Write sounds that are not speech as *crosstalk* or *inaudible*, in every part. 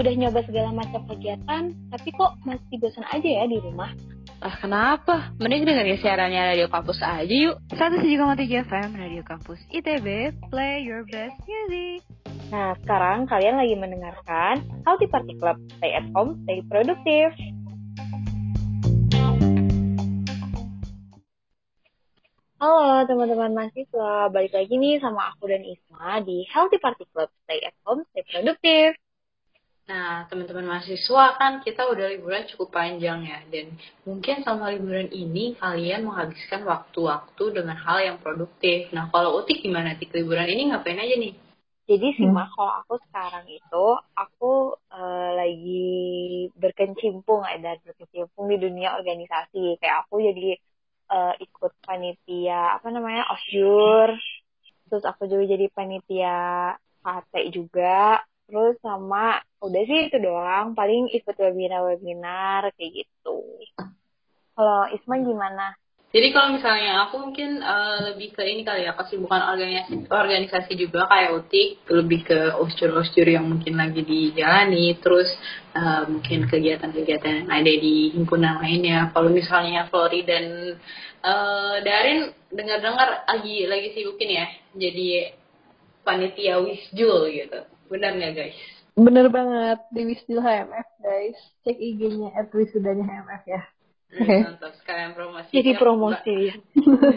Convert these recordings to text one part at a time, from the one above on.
udah nyoba segala macam kegiatan, tapi kok masih bosan aja ya di rumah. Ah kenapa? Mending dengerin siarannya Radio Kampus aja yuk. 107,3 FM Radio Kampus ITB, play your best music. Nah, sekarang kalian lagi mendengarkan Healthy Party Club. Stay at home, stay produktif. Halo teman-teman mahasiswa, balik lagi nih sama aku dan Isma di Healthy Party Club. Stay at home, stay produktif. Nah, teman-teman mahasiswa kan kita udah liburan cukup panjang ya, dan mungkin sama liburan ini kalian menghabiskan waktu-waktu dengan hal yang produktif. Nah, kalau Utik gimana? Tik liburan ini ngapain aja nih? Jadi sih hmm. mah kalau aku sekarang itu aku uh, lagi berkecimpung ada berkecimpung di dunia organisasi. Kayak aku jadi uh, ikut panitia apa namanya osjur terus aku juga jadi panitia KT juga terus sama udah sih itu doang. Paling ikut webinar webinar kayak gitu. Kalau Isma gimana? Jadi kalau misalnya aku mungkin uh, lebih ke ini kali ya bukan organisasi organisasi juga kayak utik. Lebih ke oscur-oscur yang mungkin lagi dijalani. Terus uh, mungkin kegiatan-kegiatan yang ada di himpunan lainnya. Kalau misalnya Flori dan uh, Darin dengar-dengar lagi lagi sibukin ya. Jadi panitia wisjul gitu. Benar nggak guys? Bener banget di Wisjul HMF guys. Cek IG-nya at wisudanya HMF ya. Mantap sekalian promosi. Jadi promosi ya.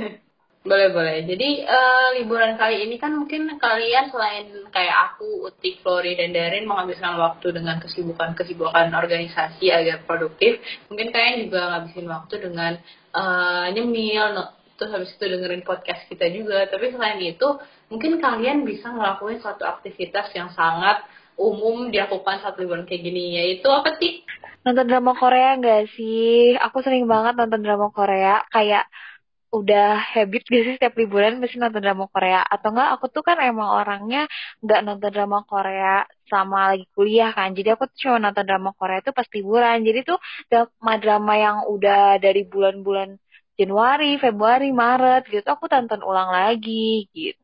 *laughs* boleh boleh. Jadi uh, liburan kali ini kan mungkin kalian selain kayak aku, Utik, Flori dan Darin menghabiskan waktu dengan kesibukan-kesibukan organisasi agar produktif. Mungkin kalian juga ngabisin waktu dengan uh, nyemil, terus habis itu dengerin podcast kita juga. Tapi selain itu, mungkin kalian bisa ngelakuin suatu aktivitas yang sangat umum dilakukan saat liburan kayak gini yaitu apa sih? Nonton drama Korea gak sih? Aku sering banget nonton drama Korea. Kayak udah habit gak sih setiap liburan mesti nonton drama Korea? Atau enggak aku tuh kan emang orangnya nggak nonton drama Korea sama lagi kuliah kan. Jadi aku tuh cuma nonton drama Korea tuh pas liburan. Jadi tuh drama-drama yang udah dari bulan-bulan Januari, Februari, Maret gitu aku tonton ulang lagi gitu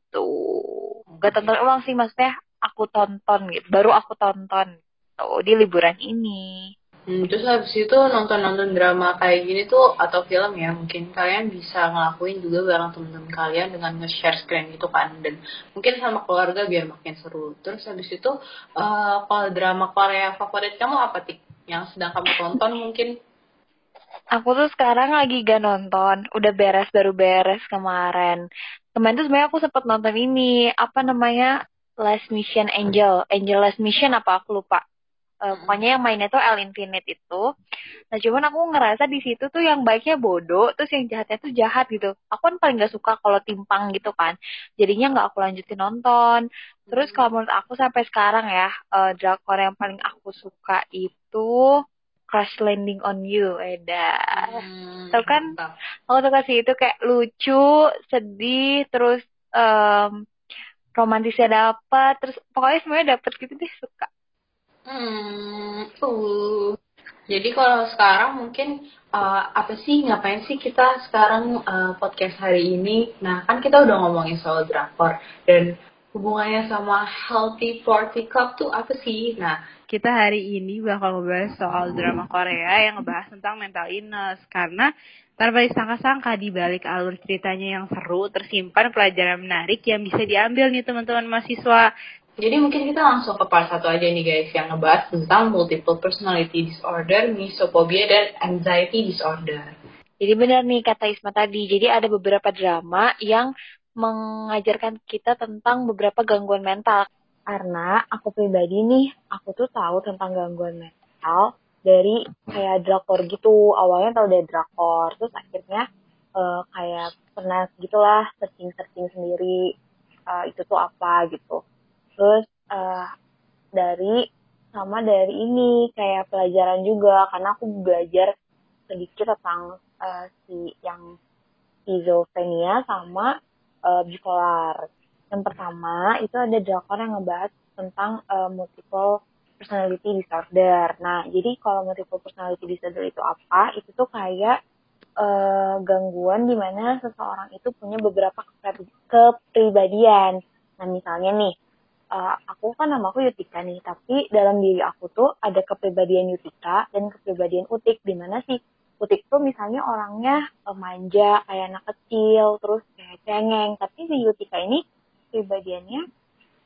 gak tonton ulang sih maksudnya aku tonton gitu. Baru aku tonton tuh di liburan ini. Hmm, terus habis itu nonton-nonton drama kayak gini tuh atau film ya mungkin kalian bisa ngelakuin juga bareng temen-temen kalian dengan nge-share screen gitu kan. Dan mungkin sama keluarga biar makin seru. Terus habis itu uh, kalau drama Korea favorit kamu apa tik? Yang sedang kamu tonton mungkin? Aku tuh sekarang lagi gak nonton, udah beres baru beres kemarin. Kemarin tuh sebenarnya aku sempat nonton ini apa namanya Last Mission Angel, Angel Last Mission apa aku lupa. Uh, pokoknya yang mainnya tuh L Infinite itu. Nah cuman aku ngerasa di situ tuh yang baiknya bodoh, terus yang jahatnya tuh jahat gitu. Aku kan paling gak suka kalau timpang gitu kan. Jadinya nggak aku lanjutin nonton. Terus kalau menurut aku sampai sekarang ya, uh, drakor yang paling aku suka itu Crash Landing on You, Eda. Hmm, Tahu kan? Aku suka sih itu kayak lucu, sedih, terus um, romantisnya dapat terus pokoknya semuanya dapat gitu deh suka. Hmm uh. Jadi kalau sekarang mungkin uh, apa sih ngapain sih kita sekarang uh, podcast hari ini? Nah kan kita udah ngomongin soal drakor dan hubungannya sama healthy party club tuh apa sih? Nah kita hari ini bakal ngebahas soal drama Korea yang ngebahas tentang mental illness karena tanpa disangka-sangka di balik alur ceritanya yang seru, tersimpan pelajaran menarik yang bisa diambil nih teman-teman mahasiswa. Jadi mungkin kita langsung ke part satu aja nih guys yang ngebahas tentang multiple personality disorder, misophobia, dan anxiety disorder. Jadi benar nih kata Isma tadi. Jadi ada beberapa drama yang mengajarkan kita tentang beberapa gangguan mental. Karena aku pribadi nih, aku tuh tahu tentang gangguan mental dari kayak drakor gitu. Awalnya tau dari drakor terus akhirnya uh, kayak pernah gitulah searching searching sendiri uh, itu tuh apa gitu. Terus uh, dari sama dari ini kayak pelajaran juga karena aku belajar sedikit tentang uh, si yang schizophrenia sama uh, bipolar yang pertama itu ada drakor yang ngebahas tentang uh, multiple personality disorder. Nah, jadi kalau multiple personality disorder itu apa? Itu tuh kayak uh, gangguan di mana seseorang itu punya beberapa kepribadian. Nah, misalnya nih, uh, aku kan nama aku Yutika nih, tapi dalam diri aku tuh ada kepribadian Yutika dan kepribadian Utik. Di mana sih Utik tuh misalnya orangnya manja, kayak anak kecil, terus kayak cengeng. Tapi si Yutika ini pribadiannya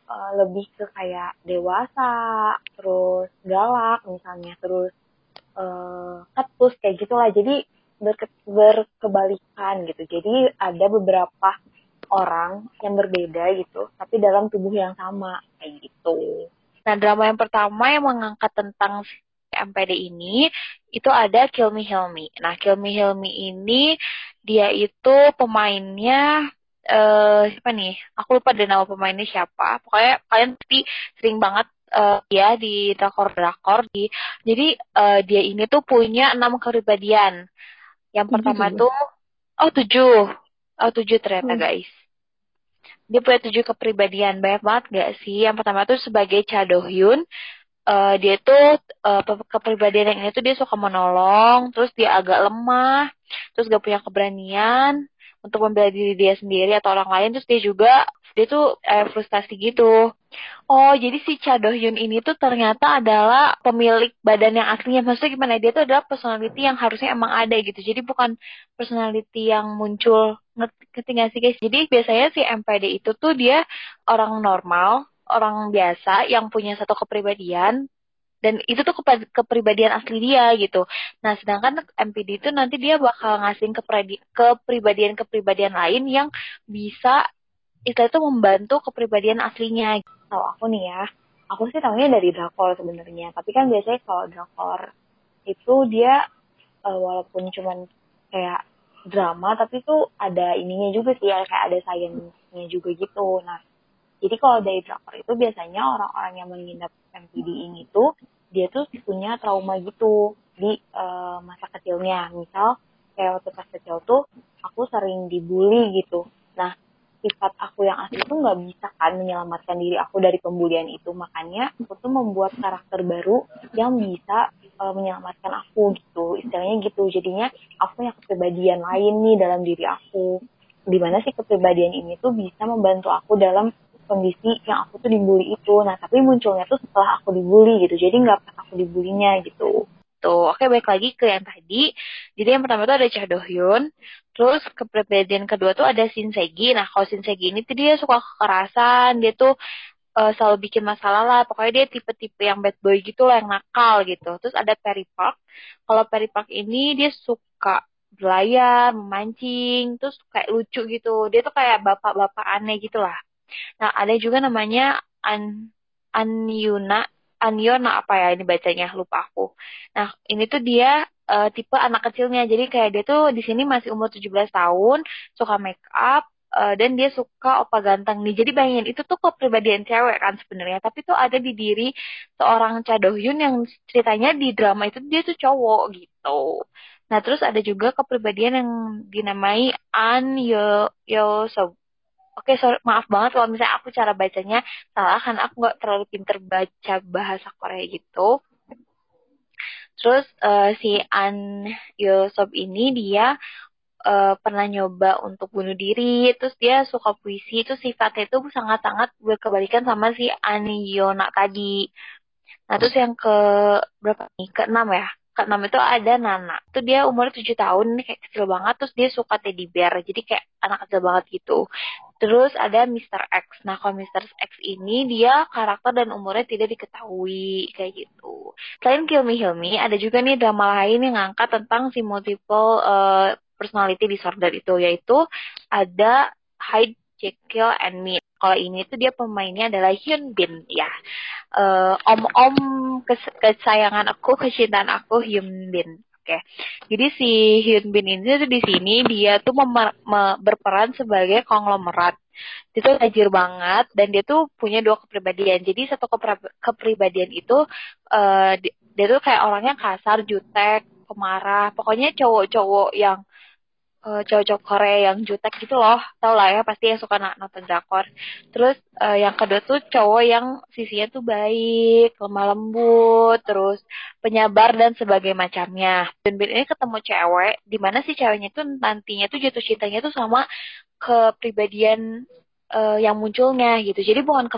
uh, lebih ke kayak dewasa, terus galak misalnya, terus uh, ketus kayak gitulah. Jadi berke berkebalikan gitu. Jadi ada beberapa orang yang berbeda gitu, tapi dalam tubuh yang sama kayak gitu. Nah, drama yang pertama yang mengangkat tentang MPD ini itu ada Heal Me. Nah, Heal Me ini dia itu pemainnya uh, siapa nih? Aku lupa deh nama pemainnya siapa. Pokoknya kalian pasti sering banget uh, ya di drakor-drakor di jadi uh, dia ini tuh punya enam kepribadian. Yang pertama tuh oh tujuh. Oh tujuh ternyata hmm. guys dia punya tujuh kepribadian banyak banget gak sih yang pertama tuh sebagai Cha Do Hyun uh, dia tuh uh, kepribadian yang ini tuh dia suka menolong terus dia agak lemah terus gak punya keberanian untuk membela diri dia sendiri atau orang lain terus dia juga dia tuh eh, frustasi gitu. Oh jadi si Cha Do Hyun ini tuh ternyata adalah pemilik badan yang aslinya. Maksudnya gimana? Dia tuh adalah personality yang harusnya emang ada gitu. Jadi bukan personality yang muncul. Gak sih guys? Jadi biasanya si MPD itu tuh dia orang normal orang biasa yang punya satu kepribadian dan itu tuh kepribadian asli dia gitu. Nah, sedangkan MPD itu nanti dia bakal ngasih kepribadian-kepribadian lain yang bisa itu itu membantu kepribadian aslinya. Tahu aku nih ya, aku sih tahunya dari drakor sebenarnya. Tapi kan biasanya kalau drakor itu dia uh, walaupun cuman kayak drama tapi itu ada ininya juga sih ya kayak ada sainsnya juga gitu. Nah, jadi kalau dari drakor itu biasanya orang-orang yang mengidap MPD ini tuh dia tuh punya trauma gitu di uh, masa kecilnya. Misal kayak waktu pas kecil tuh aku sering dibully gitu. Nah sifat aku yang asli tuh nggak bisa kan menyelamatkan diri aku dari pembulian itu. Makanya aku tuh membuat karakter baru yang bisa uh, menyelamatkan aku gitu. Istilahnya gitu. Jadinya aku punya kepribadian lain nih dalam diri aku. Di mana sih kepribadian ini tuh bisa membantu aku dalam kondisi yang aku tuh dibully itu. Nah, tapi munculnya tuh setelah aku dibully gitu. Jadi nggak pas aku dibulinya gitu. Tuh, oke baik lagi ke yang tadi. Jadi yang pertama tuh ada Cha Do Hyun. Terus kepribadian kedua tuh ada Shin Segi. Nah, kalau Shin Segi ini tuh dia suka kekerasan. Dia tuh uh, selalu bikin masalah lah. Pokoknya dia tipe-tipe yang bad boy gitu lah, yang nakal gitu. Terus ada Perry Park. Kalau Perry Park ini dia suka berlayar, memancing, terus kayak lucu gitu. Dia tuh kayak bapak-bapak aneh gitu lah. Nah, ada juga namanya An Anyuna Anyona apa ya ini bacanya lupa aku. Nah, ini tuh dia uh, tipe anak kecilnya. Jadi kayak dia tuh di sini masih umur 17 tahun, suka make up uh, dan dia suka opa ganteng nih. Jadi bayangin itu tuh kepribadian cewek kan sebenarnya, tapi tuh ada di diri seorang Cha Do Hyun yang ceritanya di drama itu dia tuh cowok gitu. Nah, terus ada juga kepribadian yang dinamai An Yo Yo So Oke, sorry, maaf banget kalau misalnya aku cara bacanya salah karena aku nggak terlalu pinter baca bahasa Korea gitu. Terus uh, si An Yosob ini dia uh, pernah nyoba untuk bunuh diri, terus dia suka puisi, itu sifatnya itu sangat-sangat berkebalikan sama si An Yona tadi. Nah, terus yang ke berapa nih? Ke enam ya? keenam itu ada Nana. Itu dia umur 7 tahun, kayak kecil banget, terus dia suka teddy bear, jadi kayak anak kecil banget gitu. Terus ada Mr. X. Nah, kalau Mr. X ini dia karakter dan umurnya tidak diketahui kayak gitu. Selain Kill Me Heal Me, ada juga nih drama lain yang ngangkat tentang si multiple uh, personality disorder itu, yaitu ada Hide, Jekyll, and Me. Kalau ini tuh dia pemainnya adalah Hyun Bin ya. Uh, om-om kes- kesayangan aku, kecintaan aku Hyun Bin. Oke. Jadi si Hyun Bin ini tuh di sini dia tuh berperan sebagai konglomerat. Dia tuh tajir banget dan dia tuh punya dua kepribadian. Jadi satu kepribadian itu uh, dia tuh kayak orangnya kasar, jutek, pemarah. Pokoknya cowok-cowok yang uh, Korea yang jutek gitu loh. Tau lah ya pasti yang suka nonton drakor. Terus uh, yang kedua tuh cowok yang sisinya tuh baik lemah lembut terus penyabar dan sebagainya macamnya. Dan ini ketemu cewek di mana si ceweknya tuh nantinya tuh jatuh cintanya tuh sama kepribadian uh, yang munculnya gitu. Jadi bukan ke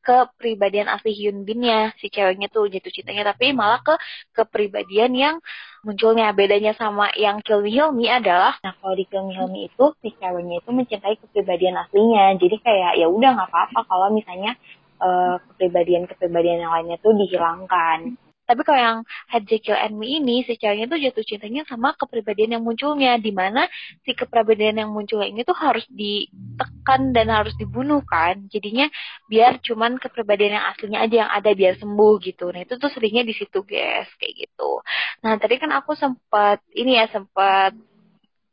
kepribadian asli Hyun Bin-nya si ceweknya tuh jatuh cintanya tapi malah ke kepribadian yang munculnya. Bedanya sama yang Kill Me Heal Me adalah nah kalau di Me Heal Me itu si ceweknya itu mencintai kepribadian aslinya. Jadi kayak ya udah nggak apa-apa kalau misalnya uh, kepribadian-kepribadian yang lainnya tuh dihilangkan. Tapi kalau yang Jekyll and Me ini, si ceweknya tuh jatuh cintanya sama kepribadian yang munculnya. Di mana si kepribadian yang munculnya ini tuh harus ditekan dan harus dibunuh kan. Jadinya biar cuman kepribadian yang aslinya aja yang ada biar sembuh gitu. Nah itu tuh seringnya di situ guys, kayak gitu. Nah tadi kan aku sempat, ini ya sempat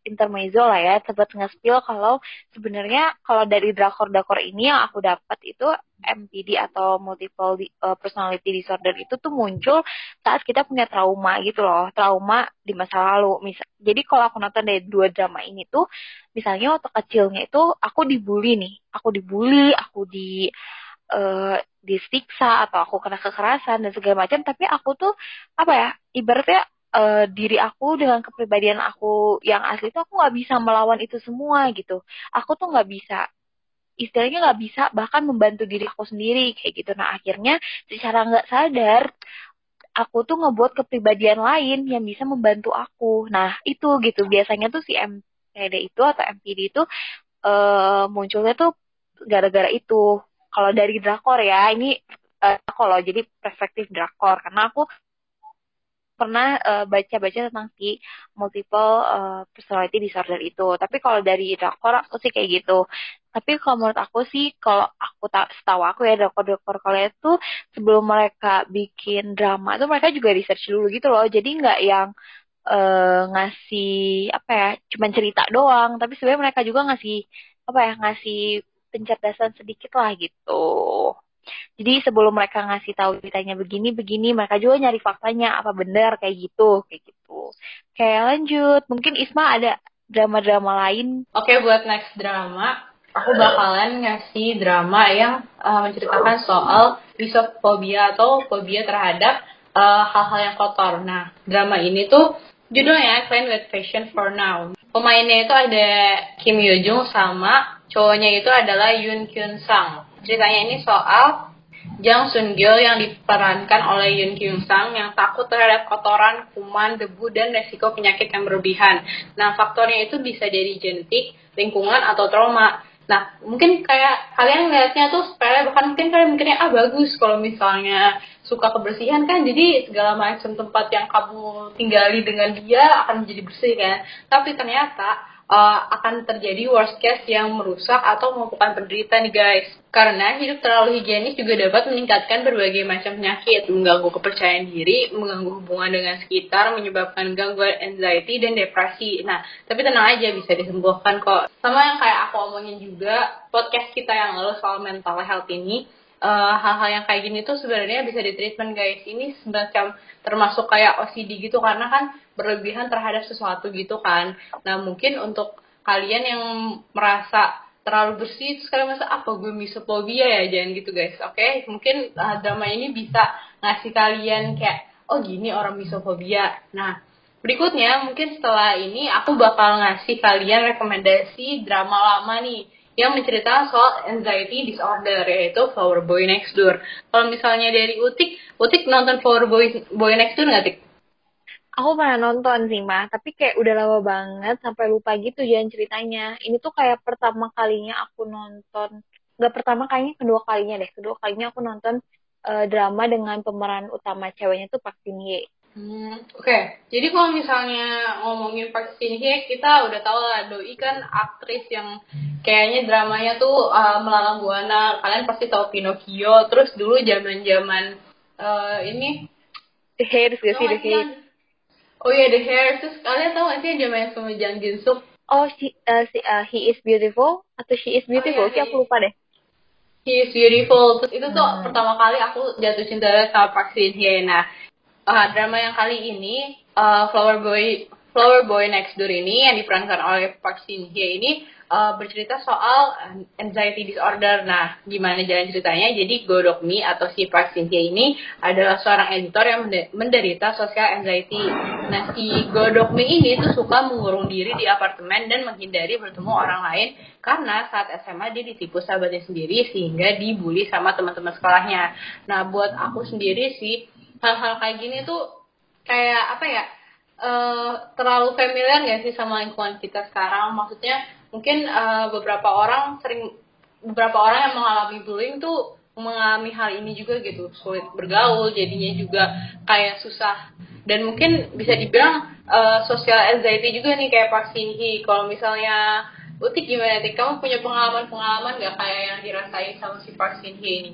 intermezzo lah ya, sempat nge-spill kalau sebenarnya kalau dari drakor-drakor ini yang aku dapat itu MPD atau multiple uh, personality disorder itu tuh muncul saat kita punya trauma gitu loh, trauma di masa lalu. Misal, jadi kalau aku nonton dari dua drama ini tuh, misalnya waktu kecilnya itu aku dibully nih, aku dibully, aku di uh, disiksa atau aku kena kekerasan dan segala macam, tapi aku tuh apa ya, ibaratnya uh, diri aku dengan kepribadian aku yang asli itu aku nggak bisa melawan itu semua gitu. Aku tuh nggak bisa istilahnya nggak bisa bahkan membantu diri aku sendiri kayak gitu. Nah akhirnya secara nggak sadar aku tuh ngebuat kepribadian lain yang bisa membantu aku. Nah itu gitu. Biasanya tuh si MPD itu atau MPD itu uh, munculnya tuh gara-gara itu. Kalau dari drakor ya ini uh, kalau jadi perspektif drakor. Karena aku pernah uh, baca-baca tentang si multiple uh, personality disorder itu. Tapi kalau dari drakor aku sih kayak gitu. Tapi kalau menurut aku sih, kalau aku tak setahu aku ya drakor-drakor kalian itu sebelum mereka bikin drama itu mereka juga research dulu gitu loh. Jadi nggak yang uh, ngasih apa ya, cuman cerita doang. Tapi sebenarnya mereka juga ngasih apa ya, ngasih pencerdasan sedikit lah gitu. Jadi sebelum mereka ngasih tahu ceritanya begini begini, mereka juga nyari faktanya apa benar kayak gitu, kayak gitu. Kayak lanjut, mungkin Isma ada drama-drama lain. Oke, okay, buat next drama, aku bakalan ngasih drama yang uh, menceritakan soal misofobia atau fobia terhadap eh, hal-hal uh, yang kotor. Nah, drama ini tuh judulnya Clean with Fashion for Now. Pemainnya itu ada Kim Yo Jung sama cowoknya itu adalah Yoon Kyun Sang. Ceritanya ini soal Jang Sun Gil yang diperankan oleh Yoon Kyung Sang yang takut terhadap kotoran, kuman, debu, dan resiko penyakit yang berlebihan. Nah, faktornya itu bisa jadi genetik, lingkungan, atau trauma. Nah, mungkin kayak kalian ngeliatnya tuh sepele, bahkan mungkin kalian mikirnya, ah bagus kalau misalnya suka kebersihan kan, jadi segala macam tempat yang kamu tinggali dengan dia akan menjadi bersih kan. Tapi ternyata uh, akan terjadi worst case yang merusak atau membukan penderita nih guys. Karena hidup terlalu higienis juga dapat meningkatkan berbagai macam penyakit, mengganggu kepercayaan diri, mengganggu hubungan dengan sekitar, menyebabkan gangguan anxiety dan depresi. Nah, tapi tenang aja bisa disembuhkan kok. Sama yang kayak aku omongin juga, podcast kita yang lalu soal mental health ini, uh, hal-hal yang kayak gini tuh sebenarnya bisa ditreatment guys. Ini semacam termasuk kayak OCD gitu karena kan berlebihan terhadap sesuatu gitu kan. Nah mungkin untuk kalian yang merasa terlalu bersih terus kalian merasa apa gue misopobia ya jangan gitu guys oke okay? mungkin uh, drama ini bisa ngasih kalian kayak oh gini orang misopobia nah berikutnya mungkin setelah ini aku bakal ngasih kalian rekomendasi drama lama nih yang menceritakan soal anxiety disorder yaitu Flower Boy Next Door. Kalau misalnya dari Utik, Utik nonton Flower Boy Boy Next Door nggak Tik? Aku pernah nonton sih mah, tapi kayak udah lama banget sampai lupa gitu jalan ceritanya. Ini tuh kayak pertama kalinya aku nonton, nggak pertama kalinya, kedua kalinya deh. Kedua kalinya aku nonton uh, drama dengan pemeran utama ceweknya tuh Park Shin Hye. Hmm, Oke, okay. jadi kalau misalnya ngomongin Park Shin Hye, kita udah tahu lah Doi kan aktris yang kayaknya dramanya tuh uh, melalang buana. Kalian pasti tahu Pinocchio. Terus dulu zaman zaman uh, ini The Hairs gak sih The Hairs? Oh iya The Hairs. Terus kalian tahu gak sih zaman sama Jang Jin Suk? Oh si, uh, si uh, He is Beautiful atau She is Beautiful? Oh, iya, sih aku lupa deh. He is Beautiful. Terus itu tuh hmm. pertama kali aku jatuh cinta sama Park Shin Hye. Nah uh, drama yang kali ini uh, Flower Boy Flower Boy Next Door ini yang diperankan oleh Park Shin Hye ini uh, bercerita soal anxiety disorder. Nah, gimana jalan ceritanya? Jadi Godokmi atau si Park Shin Hye ini adalah seorang editor yang menderita social anxiety. Nah, si Godokmi ini tuh suka mengurung diri di apartemen dan menghindari bertemu orang lain karena saat SMA dia ditipu sahabatnya sendiri sehingga dibully sama teman-teman sekolahnya. Nah, buat aku sendiri sih hal-hal kayak gini tuh kayak apa ya? Uh, terlalu familiar gak sih sama lingkungan kita sekarang? Maksudnya mungkin uh, beberapa orang sering beberapa orang yang mengalami bullying tuh mengalami hal ini juga gitu sulit bergaul jadinya juga kayak susah dan mungkin bisa dibilang uh, social anxiety juga nih kayak Pak Sinhi kalau misalnya Utik gimana nih kamu punya pengalaman-pengalaman gak kayak yang dirasain sama si Park Sinhi ini?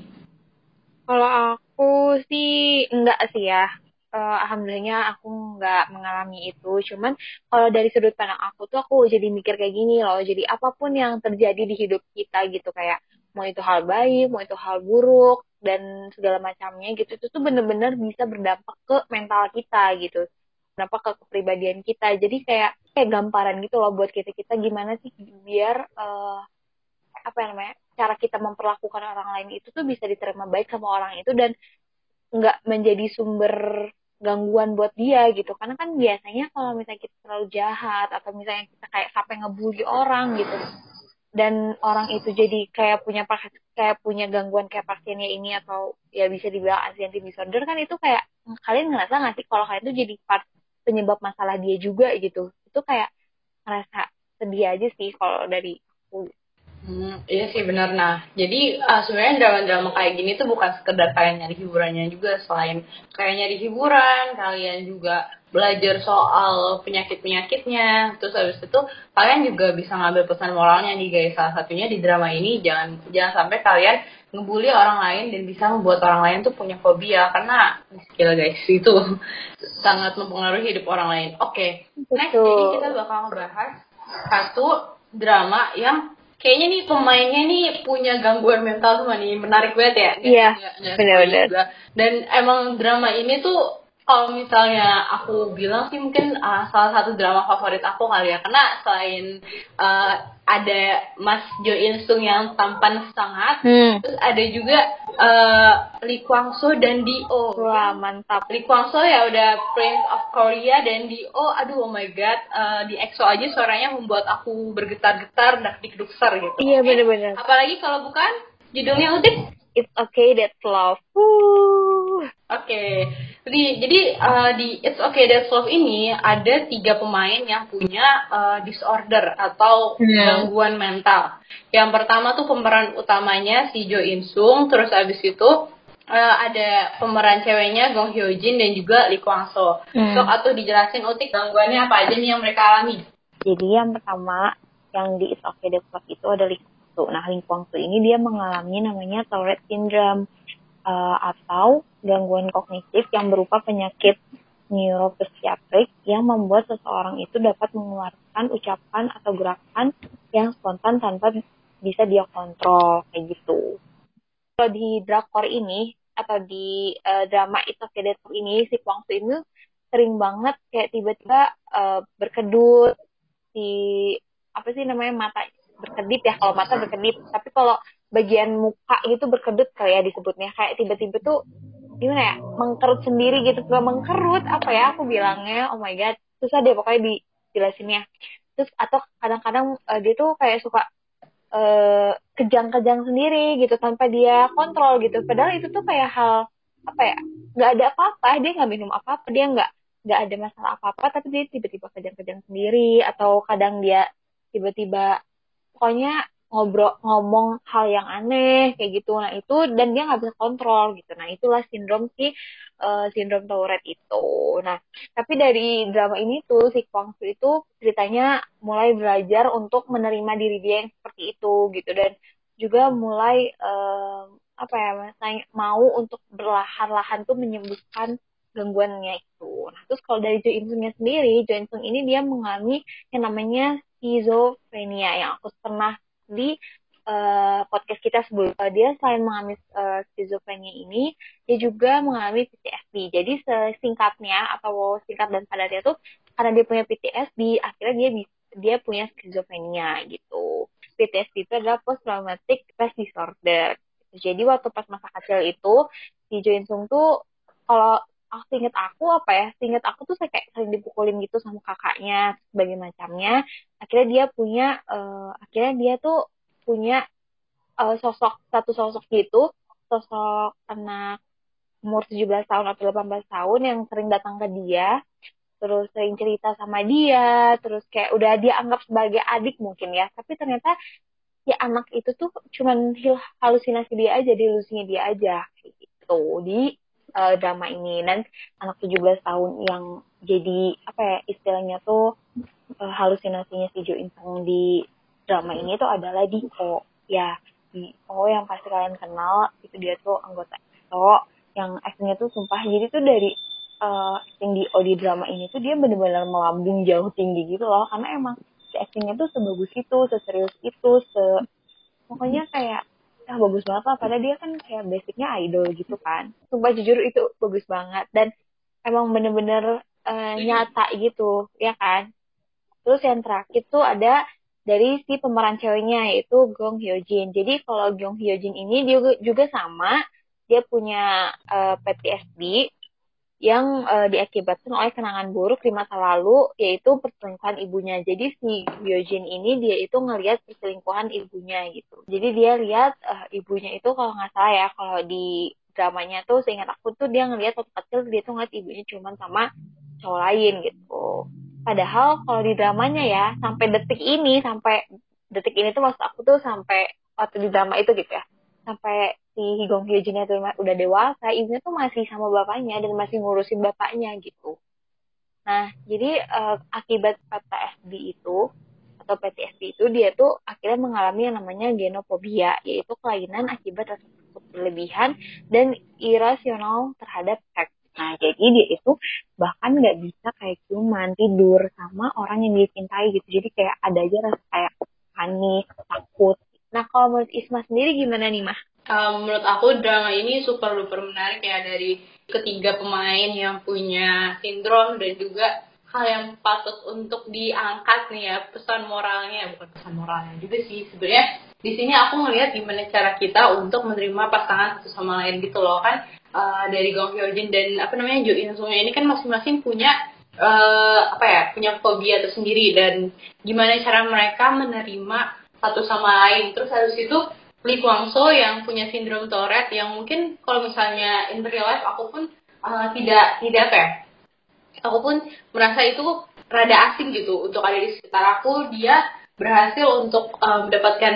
Kalau aku sih enggak sih ya uh, alhamdulillahnya aku nggak mengalami itu. Cuman kalau dari sudut pandang aku tuh aku jadi mikir kayak gini loh. Jadi apa pun yang terjadi di hidup kita gitu kayak mau itu hal baik, mau itu hal buruk dan segala macamnya gitu itu tuh bener-bener bisa berdampak ke mental kita gitu. Berdampak ke kepribadian kita. Jadi kayak kayak gamparan gitu loh buat kita kita gimana sih biar uh, apa namanya cara kita memperlakukan orang lain itu tuh bisa diterima baik sama orang itu dan nggak menjadi sumber gangguan buat dia gitu. Karena kan biasanya kalau misalnya kita terlalu jahat atau misalnya kita kayak sampai ngebully orang gitu dan orang itu jadi kayak punya kayak punya gangguan kayak pasiennya ini atau ya bisa dibilang anxiety disorder kan itu kayak kalian ngerasa nggak sih kalau kalian itu jadi part penyebab masalah dia juga gitu? Itu kayak ngerasa sedih aja sih kalau dari aku Hmm, iya sih benar. Nah, jadi uh, sebenarnya drama-drama kayak gini tuh bukan sekedar kalian nyari hiburannya juga. Selain kayak nyari hiburan, kalian juga belajar soal penyakit-penyakitnya. Terus habis itu kalian juga bisa ngambil pesan moralnya nih guys. Salah satunya di drama ini jangan jangan sampai kalian ngebully orang lain dan bisa membuat orang lain tuh punya fobia karena skill guys itu *laughs* sangat mempengaruhi hidup orang lain. Oke, okay. next jadi kita bakal ngebahas satu drama yang kayaknya nih pemainnya nih punya gangguan mental semua nih menarik banget ya? Iya. benar-benar. Dan emang drama ini tuh kalau misalnya aku bilang sih mungkin uh, salah satu drama favorit aku kali ya. Karena selain uh, ada Mas Jo In Sung yang tampan sangat hmm. terus ada juga uh, Lee Kwang Soo dan Dio. Wah mantap. Lee Kwang Soo ya udah Prince of Korea dan Dio. Aduh oh my god uh, di EXO aja suaranya membuat aku bergetar-getar dan dikdukser gitu. Iya benar-benar apalagi kalau bukan judulnya Utik. It's okay that's love. Oke, okay. jadi jadi uh, di It's okay that's love ini ada tiga pemain yang punya uh, disorder atau hmm. gangguan mental. Yang pertama tuh pemeran utamanya si Jo In Sung, terus abis itu uh, ada pemeran ceweknya Gong Hyo Jin dan juga Lee Kwang So. Hmm. Sok atau dijelasin utik gangguannya apa aja nih yang mereka alami? Jadi yang pertama yang di It's okay that's love itu ada Lee Kwangsu. Nah, Ling Kwangsu ini dia mengalami namanya Tourette syndrome uh, atau gangguan kognitif yang berupa penyakit neuropsikiatrik yang membuat seseorang itu dapat mengeluarkan ucapan atau gerakan yang spontan tanpa bisa dia kontrol kayak gitu. Kalau di drakor ini atau di uh, drama It's Okay ini si Kwang Soo ini sering banget kayak tiba-tiba uh, berkedut si apa sih namanya mata berkedip ya kalau mata berkedip. Tapi kalau bagian muka gitu berkedut kayak disebutnya kayak tiba-tiba tuh gimana ya mengkerut sendiri gitu. Gak mengkerut apa ya aku bilangnya oh my god. Susah deh pokoknya dijelasinnya terus atau kadang-kadang uh, dia tuh kayak suka uh, kejang-kejang sendiri gitu tanpa dia kontrol gitu. Padahal itu tuh kayak hal apa ya nggak ada apa-apa. Dia nggak minum apa-apa dia nggak nggak ada masalah apa-apa. Tapi dia tiba-tiba kejang-kejang sendiri atau kadang dia tiba-tiba pokoknya ngobrol ngomong hal yang aneh kayak gitu. Nah itu dan dia nggak bisa kontrol gitu. Nah itulah sindrom si uh, sindrom Tourette itu. Nah tapi dari drama ini tuh si Kwang Soo itu ceritanya mulai belajar untuk menerima diri dia yang seperti itu gitu. Dan juga mulai uh, apa ya mau untuk berlahan-lahan tuh menyembuhkan gangguannya itu. Nah, terus kalau dari Jo In Sungnya sendiri, Jo In Sung ini dia mengalami yang namanya skizofrenia yang aku pernah di uh, podcast kita sebelum. Uh, dia selain mengalami uh, skizofrenia ini dia juga mengalami PTSD jadi singkatnya atau singkat dan padatnya tuh karena dia punya PTSD akhirnya dia dia punya skizofrenia gitu. PTSD itu adalah post traumatic stress disorder. Jadi waktu pas masa kecil itu si Jo In tuh kalau aku inget aku apa ya? Inget aku tuh kayak sering dipukulin gitu sama kakaknya sebagai macamnya. Akhirnya dia punya uh, akhirnya dia tuh punya uh, sosok satu sosok gitu sosok anak umur 17 tahun atau 18 tahun yang sering datang ke dia terus sering cerita sama dia terus kayak udah dia anggap sebagai adik mungkin ya tapi ternyata ya anak itu tuh cuman halusinasi dia aja delusinya dia aja gitu. Di uh, drama ini. Dan anak 17 tahun yang jadi apa ya istilahnya tuh uh, halusinasinya si Jo In Sung di drama ini tuh adalah Diko ya Diko yang pasti kalian kenal itu dia tuh anggota EXO yang actingnya tuh sumpah jadi tuh dari uh, acting di Odi drama ini tuh dia bener-bener melambung jauh tinggi gitu loh. Karena emang si actingnya tuh sebagus itu seserius itu se pokoknya kayak ah bagus banget lah. Padahal dia kan kayak basicnya idol gitu kan. Sumpah jujur itu bagus banget. Dan emang bener-bener uh, nyata gitu ya kan? Terus yang terakhir tuh ada dari si pemeran ceweknya yaitu Gong Hyo Jin jadi kalau Gong Hyo Jin ini dia juga sama dia punya uh, eh, PTSD yang uh, diakibatkan oleh kenangan buruk di masa lalu yaitu perselingkuhan ibunya. Jadi si Hyojin ini dia itu ngelihat perselingkuhan ibunya gitu. Jadi dia lihat uh, ibunya itu kalau nggak salah ya kalau di dramanya tuh seingat aku tuh dia ngelihat waktu kecil dia tuh ngeliat ibunya cuma sama cowok lain gitu. Padahal kalau di dramanya ya sampai detik ini sampai detik ini tuh maksud aku tuh sampai waktu di drama itu gitu ya sampai si Higong Hyojin itu udah dewasa, ibunya tuh masih sama bapaknya dan masih ngurusin bapaknya gitu. Nah, jadi uh, akibat PTSD itu atau PTSD itu dia tuh akhirnya mengalami yang namanya genofobia, yaitu kelainan akibat rasa berlebihan dan irasional terhadap seks. Nah, jadi dia itu bahkan nggak bisa kayak cuman tidur sama orang yang dia cintai gitu. Jadi kayak ada aja rasa kayak panik, takut. Nah, kalau menurut Isma sendiri gimana nih, Mah? Um, menurut aku drama ini super duper menarik ya dari ketiga pemain yang punya sindrom dan juga hal yang patut untuk diangkat nih ya pesan moralnya. Bukan pesan moralnya juga sih sebenarnya. Di sini aku ngelihat gimana cara kita untuk menerima pasangan satu sama lain gitu loh kan. Uh, dari Gong Hyo Jin dan apa namanya Jo In Sung ini kan masing-masing punya uh, apa ya punya fobia tersendiri dan gimana cara mereka menerima satu sama lain. Terus habis itu Lee Kwang So yang punya sindrom Tourette yang mungkin kalau misalnya in real life aku pun uh, tidak tidak apa ya? Aku pun merasa itu rada asing gitu untuk ada di sekitar aku. Dia berhasil untuk uh, mendapatkan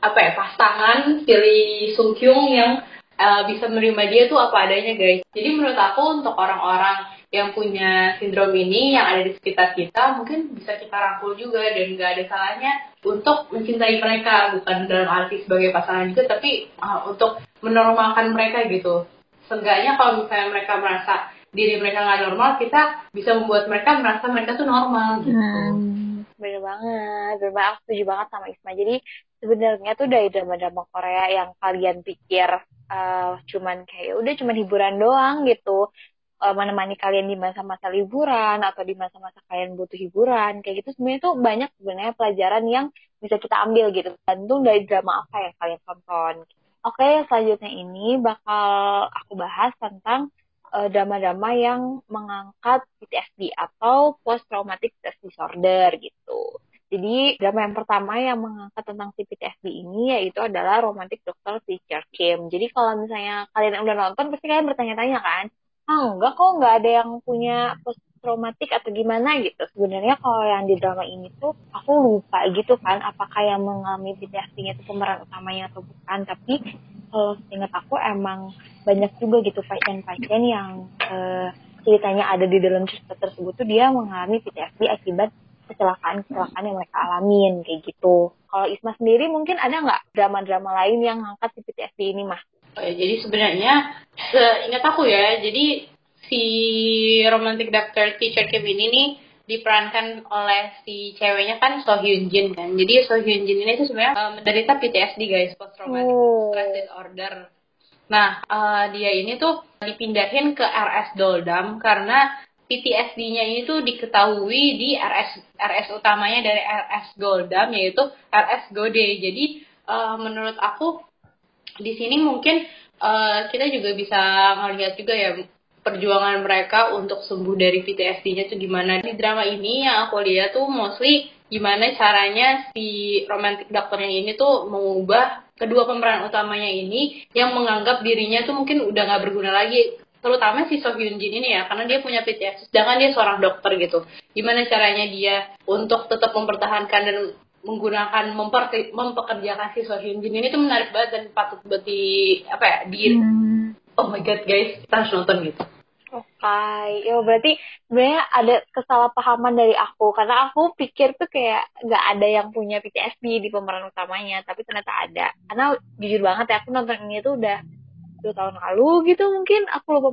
apa ya pasangan Lee Sung Kyung yang uh, bisa menerima dia tuh apa adanya guys. Jadi menurut aku untuk orang-orang yang punya sindrom ini yang ada di sekitar kita mungkin bisa kita rangkul juga dan nggak ada salahnya untuk mencintai mereka bukan dalam arti sebagai pasangan juga tapi uh, untuk menormalkan mereka gitu. Seenggaknya kalau misalnya mereka merasa diri mereka nggak normal kita bisa membuat mereka merasa mereka tuh normal gitu. Hmm, bener banget bener banget. Aku setuju banget sama Isma. Jadi sebenarnya tuh dari drama-drama Korea yang kalian pikir uh, cuman kayak udah cuman hiburan doang gitu uh, menemani kalian di masa-masa liburan atau di masa-masa kalian butuh hiburan kayak gitu sebenarnya tuh banyak sebenarnya pelajaran yang bisa kita ambil gitu tergantung dari drama apa yang kalian tonton. Oke, selanjutnya ini bakal aku bahas tentang eh, drama-drama yang mengangkat PTSD atau post traumatic stress disorder gitu. Jadi drama yang pertama yang mengangkat tentang si PTSD ini yaitu adalah Romantic Doctor Teacher Kim. Jadi kalau misalnya kalian udah nonton pasti kalian bertanya-tanya kan, ah enggak kok nggak ada yang punya post traumatik atau gimana gitu. Sebenarnya kalau yang di drama ini tuh aku lupa gitu kan apakah yang mengalami PTSD itu pemeran utamanya atau bukan. Tapi kalau ingat aku emang banyak juga gitu pasien-pasien yang uh, ceritanya ada di dalam cerita tersebut tuh dia mengalami PTSD akibat kecelakaan-kecelakaan yang mereka alamin kayak gitu. Kalau Isma sendiri mungkin ada nggak drama-drama lain yang ngangkat si PTSD ini mah? Jadi sebenarnya seingat aku ya, jadi si romantic doctor teacher Kim ini nih diperankan oleh si ceweknya kan So Hyun Jin kan. Jadi So Hyun Jin ini tuh sebenarnya uh, menderita PTSD guys, post traumatic Oh. stress disorder. Nah, uh, dia ini tuh dipindahin ke RS Doldam karena PTSD-nya ini tuh diketahui di RS RS utamanya dari RS Goldam yaitu RS Gode. Jadi uh, menurut aku di sini mungkin uh, kita juga bisa ngelihat juga ya perjuangan mereka untuk sembuh dari PTSD-nya itu gimana. Di drama ini yang aku lihat tuh mostly gimana caranya si romantic dokternya ini tuh mengubah kedua pemeran utamanya ini yang menganggap dirinya tuh mungkin udah nggak berguna lagi terutama si So Hyun Jin ini ya karena dia punya PTSD sedangkan dia seorang dokter gitu gimana caranya dia untuk tetap mempertahankan dan menggunakan memper, mempekerjakan si Jin ini tuh menarik banget dan patut buat di apa ya di Hmm. oh my god guys kita harus nonton gitu Oke, ya berarti sebenarnya ada kesalahpahaman dari aku karena aku pikir tuh kayak nggak ada yang punya PTSD di pemeran utamanya, tapi ternyata ada. Karena jujur banget ya aku nonton ini tuh udah dua tahun lalu gitu mungkin aku lupa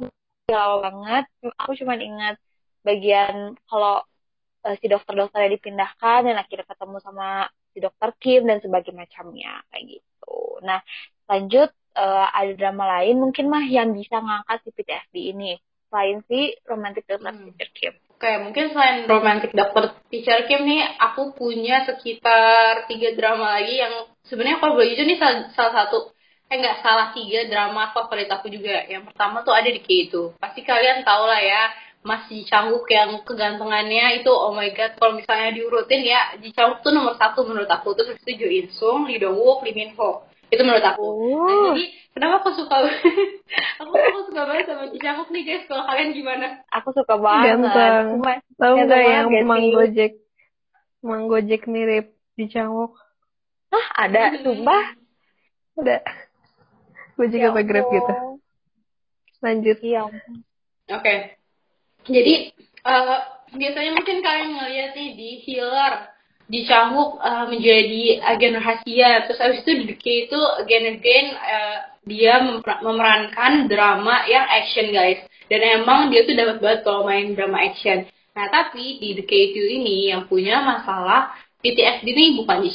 lama banget. Aku cuma ingat bagian kalau eh, si dokter-dokternya dipindahkan dan akhirnya ketemu sama si dokter Kim dan sebagainya macamnya kayak gitu. Nah lanjut eh, ada drama lain mungkin mah yang bisa ngangkat si PTSD ini selain si romantic doctor Hmm. teacher Kim. Oke, mungkin selain romantic doctor teacher Kim nih, aku punya sekitar tiga drama lagi yang sebenarnya kalau boleh jujur nih salah, salah satu, eh nggak salah tiga drama favorit aku juga. Yang pertama tuh ada di K itu. Pasti kalian tau lah ya, Mas Ji Changwook yang kegantengannya itu oh my god kalau misalnya diurutin ya Ji Changwook tuh nomor satu menurut aku terus habis itu Jo In Sung, Lee Dong Wook, Lee Min Ho itu menurut aku. Nah Oh. jadi kenapa aku suka *laughs* aku aku suka banget sama Ji Changwook nih guys kalau kalian gimana? Aku suka banget. Ganteng. Tahu nggak yang? Mang Gojek? Mang Gojek mirip di Cangwok? Hah, ada *laughs* sumpah. Ada. Gue juga Ya pakai Grab gitu. Lanjut. Iya. Oke. Jadi eh, biasanya mungkin kalian ngeliat nih di Healer di Cangwook eh, menjadi agen rahasia. Terus abis itu di itu again again eh, dia memerankan drama yang action guys. Dan emang dia tuh dapat banget kalau main drama action. Nah tapi di The Key ini yang punya masalah PTSD ini bukan di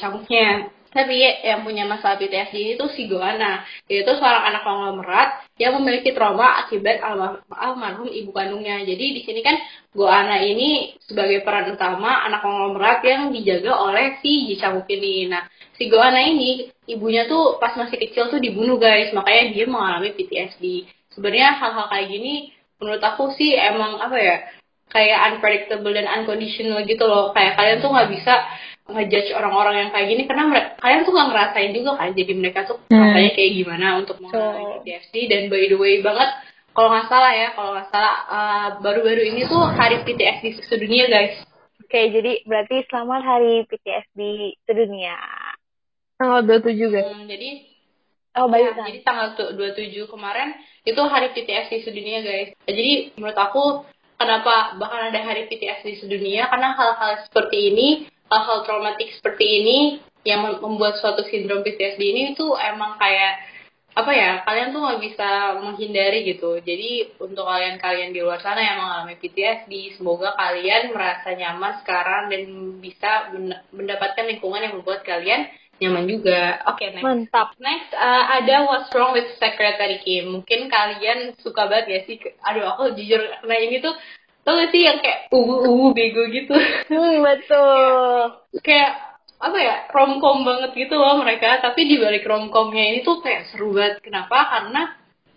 tapi ya, yang punya masalah PTSD ini tuh si Goana yaitu seorang anak konglomerat yang memiliki trauma akibat almar- almarhum ibu kandungnya. Jadi di sini kan Goana ini sebagai peran utama anak konglomerat yang dijaga oleh si Ji Chang-wook ini. Nah, si Goana ini ibunya tuh pas masih kecil tuh dibunuh guys, makanya dia mengalami PTSD. Sebenarnya hal-hal kayak gini menurut aku sih emang apa ya? kayak unpredictable dan unconditional gitu loh. Kayak kalian tuh nggak bisa ngejudge orang-orang yang kayak gini karena mereka, kalian tuh nggak ngerasain juga kan jadi mereka tuh Hmm. rasanya kayak gimana untuk mengalami PTSD dan by the way banget kalau nggak salah ya kalau nggak salah uh, baru-baru ini tuh hari PTSD sedunia guys Oke, jadi berarti selamat hari PTSD sedunia. Tanggal 27 guys. Hmm, jadi Oh, ya, baik kan? jadi tanggal tu- 27 kemarin itu hari PTSD sedunia guys jadi menurut aku kenapa bahkan ada hari PTSD sedunia karena hal-hal seperti ini hal-hal traumatik seperti ini yang mem- membuat suatu sindrom PTSD ini tuh emang kayak apa ya kalian tuh nggak bisa menghindari gitu jadi untuk kalian-kalian di luar sana yang mengalami PTSD semoga kalian merasa nyaman sekarang dan bisa men- mendapatkan lingkungan yang membuat kalian nyaman juga oke next Mantap. Next, uh, ada What's Wrong with Secretary Kim. Mungkin kalian suka banget ya sih? Aduh, aku jujur, nah ini tuh, tau gak sih yang kayak uwu-uwu bego gitu? *laughs* Hmm, betul. kayak, apa ya, romcom banget gitu loh mereka. Tapi di balik romcomnya ini tuh kayak seru banget. Kenapa? Karena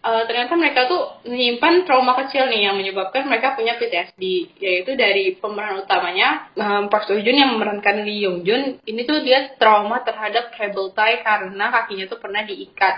uh, ternyata mereka tuh menyimpan trauma kecil nih yang menyebabkan mereka punya PTSD. Yaitu dari pemeran utamanya, um, Park Seo Joon yang memerankan Lee Yong Jun. Ini tuh dia trauma terhadap cable tie karena kakinya tuh pernah diikat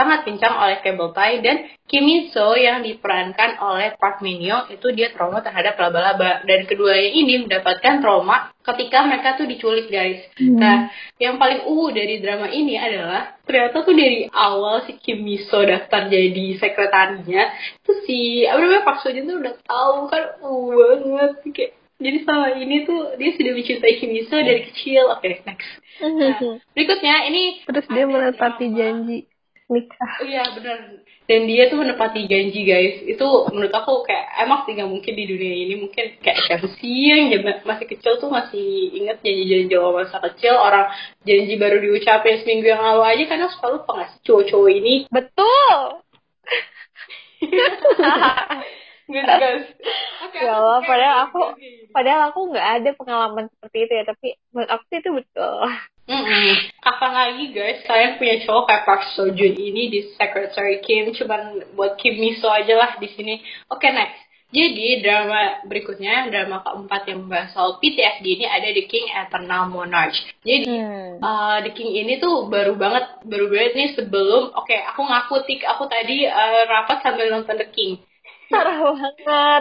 sangat pincang oleh cable tie dan Kim Min So yang diperankan oleh Park Min Young itu dia trauma terhadap laba-laba dan keduanya ini mendapatkan trauma ketika mereka tuh diculik guys. Nah, yang paling uwu dari drama ini adalah ternyata tuh dari awal si Kim Min So daftar jadi sekretarinya tuh si apa namanya Park Seo Joon tuh udah tahu kan uwu banget kayak jadi selama ini tuh dia sudah mencintai Kim Min So dari kecil. Oke, next. Nah, berikutnya ini Terus dia menepati drama- janji. Nikah. Iya benar. Dan dia tuh menepati janji guys. Itu menurut aku kayak emang sih nggak mungkin di dunia ini mungkin kayak siapa sih yang masih kecil tuh masih inget janji-janji awal masa kecil orang janji baru diucapin seminggu yang lalu aja karena suka lupa nggak sih cowok-cowok ini Betul. *laughs* gitu guys. Oke, Ya Allah, padahal aku-. Padahal aku nggak ada pengalaman seperti itu ya, tapi menurut aku itu betul. Mm-mm. Kapan lagi guys kalian punya cowok kayak Park Seo Joon ini di Secretary Kim cuman buat Kim Miso aja lah di sini. Oke next. Jadi drama berikutnya drama keempat yang membahas soal PTSD ini ada The King Eternal Monarch. Jadi Hmm. uh, The King ini tuh baru banget baru banget nih sebelum oke aku ngaku tik aku tadi uh, rapat sambil nonton The King. Parah banget.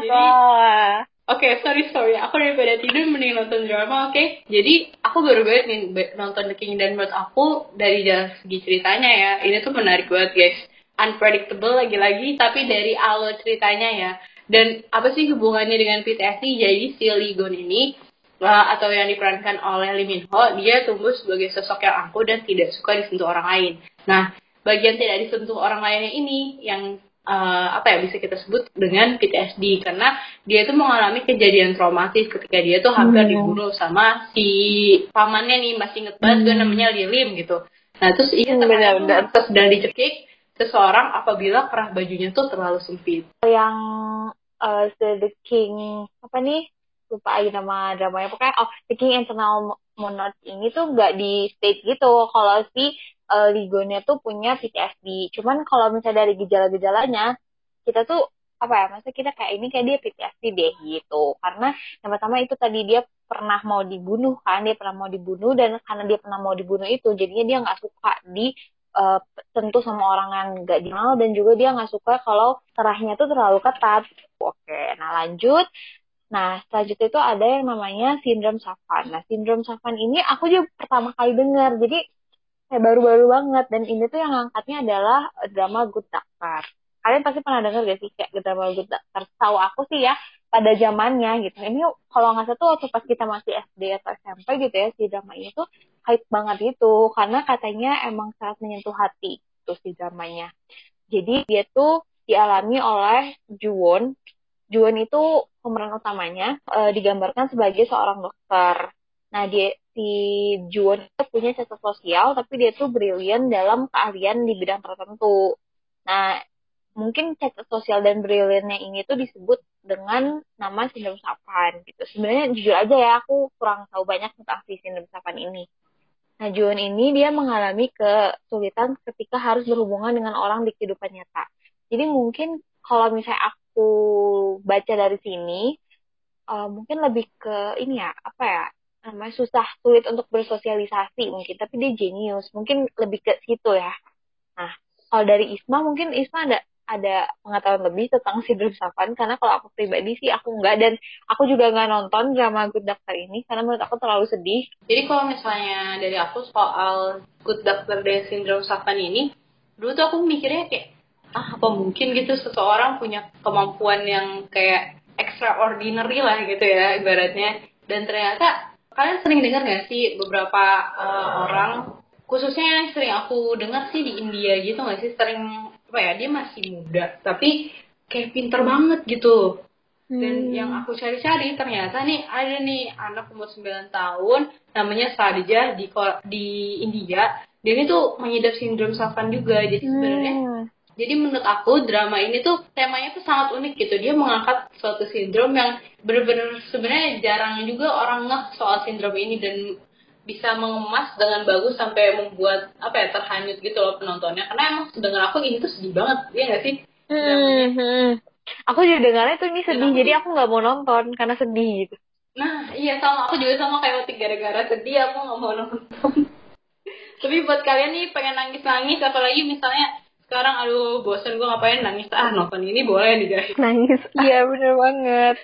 Jadi- Wah. Oke, sorry sorry. Aku daripada tidur mending nonton drama, oke? Jadi aku baru banget nih nonton The King dan menurut aku dari dari segi ceritanya ya, ini tuh menarik banget guys. Unpredictable lagi-lagi, tapi dari alur ceritanya ya. Dan apa sih hubungannya dengan PTSD? Jadi si Lee Gun ini uh, atau yang diperankan oleh Lee Min Ho, dia tumbuh sebagai sosok yang angkuh dan tidak suka disentuh orang lain. Nah, bagian tidak disentuh orang lainnya ini yang uh, apa ya bisa kita sebut dengan PTSD karena dia tuh mengalami kejadian traumatis ketika dia tuh hampir Hmm. dibunuh sama si pamannya nih masih inget banget gue Hmm. namanya Lilim gitu. Nah terus iya Hmm, benar-benar. tuh sedang dicekik seseorang apabila kerah bajunya tuh terlalu sempit. Yang uh, The King apa nih? Lupa aja nama dramanya. Pokoknya oh The King Eternal Monarch ini tuh nggak di state gitu. Kalau si uh, Ligonnya tuh punya PTSD. Cuman kalau misalnya dari gejala-gejalanya, kita tuh apa ya? Masa kita kayak ini kayak dia PTSD deh gitu. Karena yang pertama itu tadi dia pernah mau dibunuh kan, dia pernah mau dibunuh dan karena dia pernah mau dibunuh itu, jadinya dia nggak suka di uh, tentu sama orang yang nggak dikenal dan juga dia nggak suka kalau serahnya tuh terlalu ketat. Oke, nah lanjut. Nah, selanjutnya itu ada yang namanya sindrom Safan. Nah, sindrom Safan ini aku juga pertama kali dengar. Jadi kayak baru-baru banget dan ini tuh yang angkatnya adalah eh, drama Good Doctor. Kalian pasti pernah dengar gak sih kayak drama Good Doctor? Tahu aku sih ya pada zamannya gitu. Ini kalau nggak salah tuh waktu pas kita masih SD atau SMP gitu ya si drama ini tuh hype banget itu karena katanya emang sangat menyentuh hati tuh si dramanya. Jadi dia tuh dialami oleh Juwon. Juwon itu pemeran utamanya eh, digambarkan sebagai seorang dokter. Nah, dia si Juwon punya cacat sosial, tapi dia tuh brilian dalam keahlian di bidang tertentu. Nah, mungkin cacat sosial dan briliannya ini tuh disebut dengan nama sindrom Safan gitu. Sebenarnya jujur aja ya, aku kurang tahu banyak tentang si sindrom Safan ini. Nah, Juwon ini dia mengalami kesulitan ketika harus berhubungan dengan orang di kehidupan nyata. Jadi mungkin kalau misalnya aku baca dari sini, eh, mungkin lebih ke ini ya, apa ya, namanya susah, sulit untuk bersosialisasi mungkin, tapi dia jenius, mungkin lebih ke situ ya. Nah, kalau dari Isma, mungkin Isma ada ada pengetahuan lebih tentang sindrom Safan, karena kalau aku pribadi sih aku nggak, dan aku juga nggak nonton drama Good Doctor ini, karena menurut aku terlalu sedih. Jadi kalau misalnya dari aku soal Good Doctor dan Syndrome Safan ini, dulu tuh aku mikirnya kayak, ah apa mungkin gitu seseorang punya kemampuan yang kayak extraordinary lah gitu ya ibaratnya. Dan ternyata kalian sering dengar gak sih beberapa eh, orang, khususnya yang sering aku dengar sih di India gitu gak sih, sering apa ya, dia masih muda, tapi kayak pinter banget gitu. Dan Hmm. yang aku cari-cari ternyata nih ada nih anak umur 9 tahun namanya Sarja di di India. Dia ini tuh mengidap sindrom Safan juga. Jadi sebenarnya Hmm. Jadi menurut aku drama ini tuh temanya tuh sangat unik gitu. Dia mengangkat suatu sindrom yang bener-bener sebenarnya jarang juga orang ngeh soal sindrom ini dan bisa mengemas dengan bagus sampai membuat apa ya terhanyut gitu loh penontonnya. Karena emang dengan aku ini tuh sedih banget, ya nggak sih? Hmm, hmm. Aku juga dengarnya tuh ini sedih, aku- jadi aku nggak mau nonton karena sedih gitu. Nah, iya sama aku juga sama kayak Otik gara-gara sedih aku nggak mau nonton. *laughs* Tapi buat kalian nih pengen nangis-nangis apalagi misalnya sekarang aduh bosen gue ngapain nangis ah nonton ini boleh nih guys. Nangis. *laughs* Iya bener banget.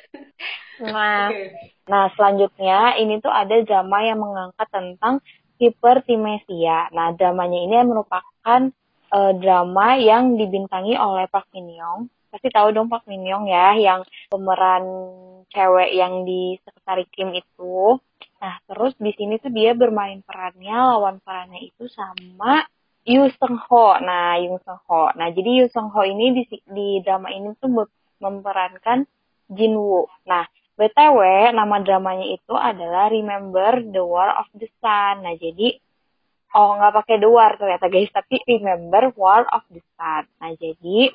Nah, Oke. nah selanjutnya ini tuh ada drama yang mengangkat tentang hipertimesia. Nah, dramanya ini merupakan eh, drama yang dibintangi oleh Park Min Young. Pasti tahu dong Park Min Young ya, yang pemeran cewek yang di Sekretari Kim itu. Nah, terus di sini tuh dia bermain perannya, lawan perannya itu sama Yu Seung Ho. Nah, Yu Seung Ho. Nah, jadi Yu Seung Ho ini di, di drama ini tuh memerankan Jin Woo. Nah, BTW nama dramanya itu adalah Remember the War of the Sun. Nah, jadi oh nggak pakai the war ternyata guys, tapi Remember War of the Sun. Nah, jadi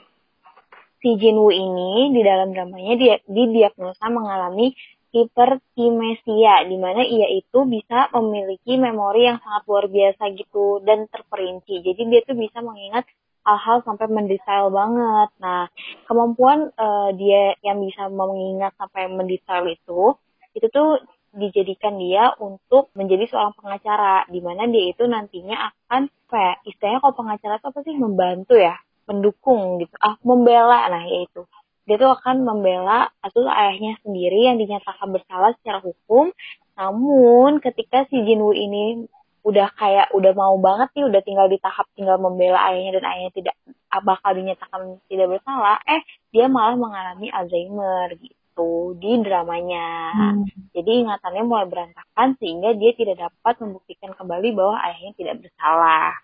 si Jin Woo ini di dalam dramanya dia didiagnosa mengalami hipertimesia di mana ia itu bisa memiliki memori yang sangat luar biasa gitu dan terperinci. Jadi dia tuh bisa mengingat hal-hal sampai mendetail banget. Nah, kemampuan uh, dia yang bisa mengingat sampai mendetail itu, itu tuh dijadikan dia untuk menjadi seorang pengacara, di mana dia itu nantinya akan, kayak istilahnya kalau pengacara itu apa sih, membantu ya, mendukung gitu, ah, membela, nah yaitu dia tuh akan membela atau ayahnya sendiri yang dinyatakan bersalah secara hukum. Namun ketika si Jinwoo ini udah kayak udah mau banget nih udah tinggal di tahap tinggal membela ayahnya dan ayahnya tidak bakal dinyatakan tidak bersalah eh dia malah mengalami Alzheimer gitu di dramanya. Hmm. jadi ingatannya mulai berantakan sehingga dia tidak dapat membuktikan kembali bahwa ayahnya tidak bersalah.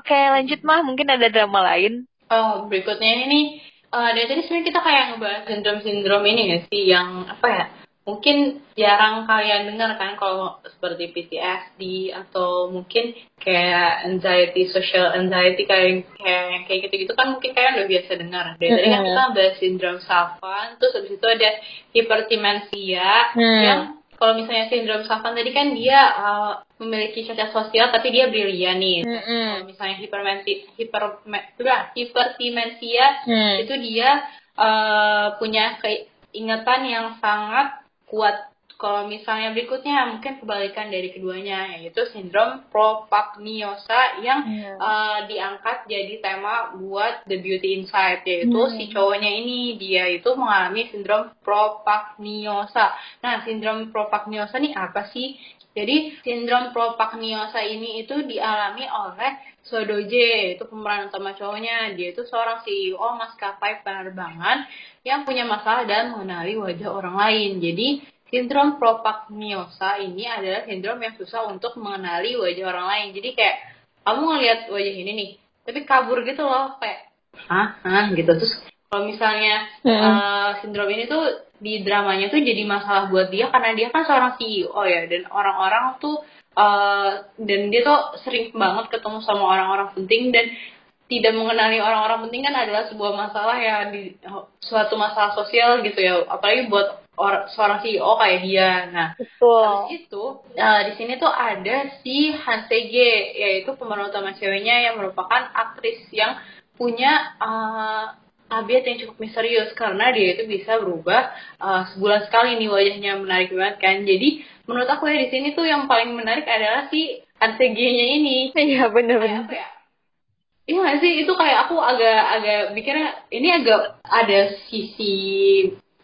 Oke lanjut mah. Mungkin ada drama lain. Oh berikutnya ini uh, dari tadi sebenarnya kita kayak ngebahas sindrom-sindrom ini ya sih yang apa ya mungkin jarang kalian dengar kan kalau seperti PTSD atau mungkin kayak anxiety social anxiety kayak kayak kayak gitu gitu kan mungkin kalian udah biasa dengar dari tadi kan kita bahas sindrom Savant terus habis itu ada hipertimensia hmm. yang kalau misalnya sindrom Savant tadi kan dia uh, memiliki cacat sosial tapi dia brilian nih. Mm -hmm. Kalau misalnya hipermensi, hiper hipertimensia mm. itu dia uh, punya keingatan yang sangat kuat. Kalau misalnya berikutnya mungkin kebalikan dari keduanya yaitu sindrom propagniosa yang yeah. Iya. uh, diangkat jadi tema buat The Beauty Inside yaitu mm. si cowoknya ini dia itu mengalami sindrom propagniosa. Nah, sindrom propagniosa nih apa sih? Jadi sindrom propagniosa ini itu dialami oleh Sodoje, itu pemeran utama cowoknya. Dia itu seorang CEO maskapai penerbangan yang punya masalah dan mengenali wajah orang lain. Jadi sindrom propagniosa ini adalah sindrom yang susah untuk mengenali wajah orang lain. Jadi kayak kamu ngeliat wajah ini nih, tapi kabur gitu loh, kayak hah, hah gitu. Terus kalau misalnya hmm. uh, sindrom ini tuh di dramanya tuh jadi masalah buat dia karena dia kan seorang CEO ya dan orang-orang tuh uh, dan dia tuh sering banget ketemu sama orang-orang penting dan tidak mengenali orang-orang penting kan adalah sebuah masalah ya di suatu masalah sosial gitu ya apalagi buat or, seorang CEO kayak dia. Nah Betul. itu uh, di sini tuh ada si Han Sege yaitu pemeran utama ceweknya yang merupakan aktris yang punya uh, tabiat yang cukup misterius karena dia itu bisa berubah uh, sebulan sekali nih wajahnya. Menarik banget kan? Jadi menurut aku ya di sini tuh yang paling menarik adalah si RCG-nya ini. Iya benar-benar ya? Iya gak sih? Itu kayak aku agak agak mikirnya ini agak ada sisi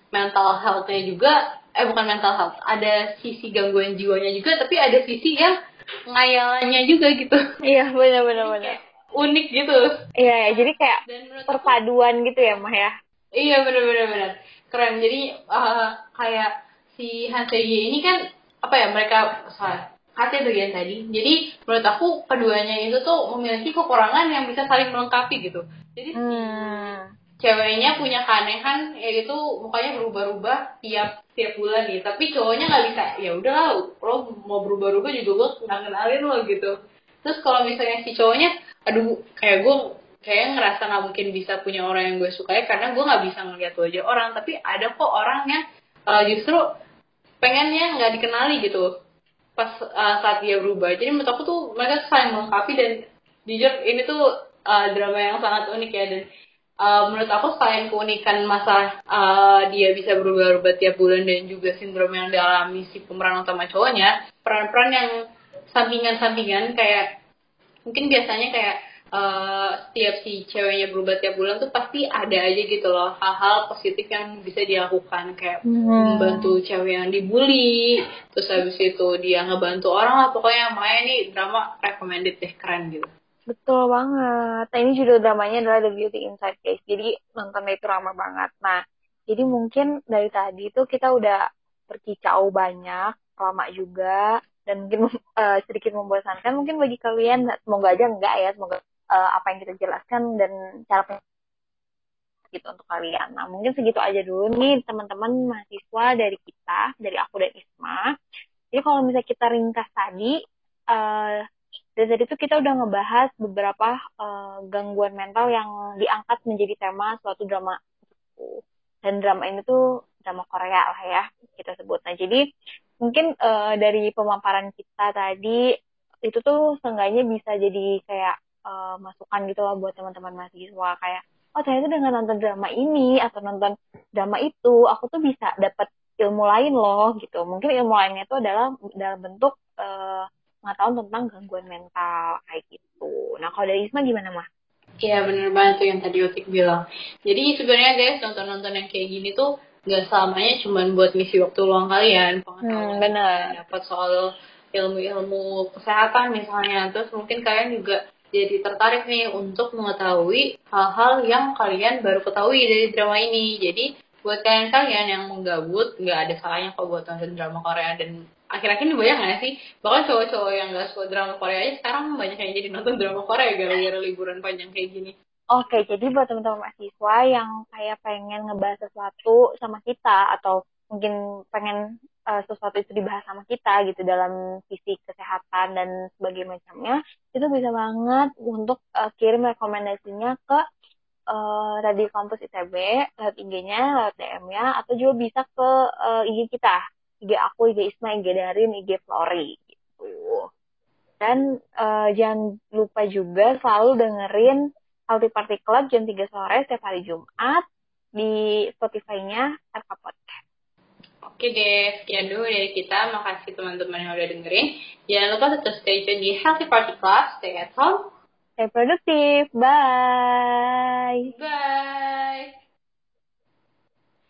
mental health-nya juga eh bukan mental health ada sisi gangguan jiwanya juga tapi ada sisi yang ngayalannya juga gitu iya benar-benar benar unik gitu. Iya, ya, jadi kayak perpaduan aku, gitu ya, Mah ya. Iya, benar-benar benar. Keren. Jadi uh, kayak si HCY ini kan apa ya mereka salah HT bagian tadi. Jadi menurut aku keduanya itu tuh memiliki kekurangan yang bisa saling melengkapi gitu. Jadi hmm. Ceweknya punya keanehan yaitu mukanya berubah-ubah tiap tiap bulan nih. Tapi cowoknya nggak bisa. Ya udahlah, lo mau berubah-ubah juga gue nggak kenalin lo gitu. Terus kalau misalnya si cowoknya aduh kayak gue kayak ngerasa nggak mungkin bisa punya orang yang gue sukai karena gue nggak bisa ngeliat wajah orang tapi ada kok orang yang uh, justru pengennya nggak dikenali gitu pas uh, saat dia berubah jadi menurut aku tuh mereka saling melengkapi dan jujur ini tuh uh, drama yang sangat unik ya dan uh, menurut aku selain keunikan masa uh, dia bisa berubah-ubah tiap bulan dan juga sindrom yang dialami si pemeran utama cowoknya peran-peran yang sampingan-sampingan kayak mungkin biasanya kayak uh, setiap si ceweknya berubah tiap bulan tuh pasti ada aja gitu loh hal-hal positif yang bisa dilakukan kayak hmm. membantu cewek yang dibully terus habis itu dia ngebantu orang lah pokoknya makanya ini drama recommended deh keren gitu betul banget. Nah ini judul dramanya adalah The Beauty Inside Case. Jadi nontonnya itu ramah banget. Nah jadi mungkin dari tadi tuh kita udah berkicau banyak lama juga dan mungkin uh, *laughs* sedikit membosankan. Mungkin bagi kalian semoga aja enggak ya. Semoga uh, apa yang kita jelaskan dan cara gitu untuk kalian. Nah mungkin segitu aja dulu nih teman-teman mahasiswa dari kita, dari aku dan Isma. Jadi kalau misalnya kita ringkas tadi, uh, dari tadi itu kita udah ngebahas beberapa uh, gangguan mental yang diangkat menjadi tema suatu drama. Dan drama ini tuh drama Korea lah ya kita sebut. Nah jadi mungkin uh, dari pemaparan kita tadi itu tuh seenggaknya bisa jadi kayak uh, masukan gitu lah buat teman-teman mahasiswa kayak oh ternyata dengan nonton drama ini atau nonton drama itu aku tuh bisa dapat ilmu lain loh gitu mungkin ilmu lainnya itu adalah dalam bentuk uh, pengetahuan tentang gangguan mental kayak gitu nah kalau dari Isma gimana mah Iya bener banget tuh yang tadi Otik bilang. Jadi sebenarnya guys nonton-nonton yang kayak gini tuh nggak selamanya cuma buat misi waktu luang kalian. Pengetahuan hmm, benar. Dapat soal ilmu-ilmu kesehatan misalnya. Terus mungkin kalian juga jadi tertarik nih untuk mengetahui hal-hal yang kalian baru ketahui dari drama ini. Jadi buat kalian-kalian yang menggabut, nggak ada salahnya kok buat nonton drama Korea dan akhir-akhir ini banyak nggak sih? Bahkan cowok-cowok yang nggak suka drama Korea aja sekarang banyak yang jadi nonton drama Korea gara-gara liburan panjang kayak gini. Oke, jadi buat teman-teman mahasiswa yang kayak pengen ngebahas sesuatu sama kita atau mungkin pengen uh, sesuatu itu dibahas sama kita gitu dalam sisi kesehatan dan sebagainya macamnya itu bisa banget untuk uh, kirim rekomendasinya ke uh, Radio Kampus ITB lewat IG-nya, lewat DM-nya atau juga bisa ke uh, IG kita, IG aku, IG Isma, IG Darin, IG Flori gitu. Dan uh, jangan lupa juga selalu dengerin Healthy Party Club jam 3 sore setiap hari Jumat di Spotify-nya RK Podcast. Oke deh, sekian dulu dari kita. Makasih teman-teman yang udah dengerin. Jangan lupa tetap stay tune di Healthy Party Class. Stay at home. Stay produktif. Bye. Bye.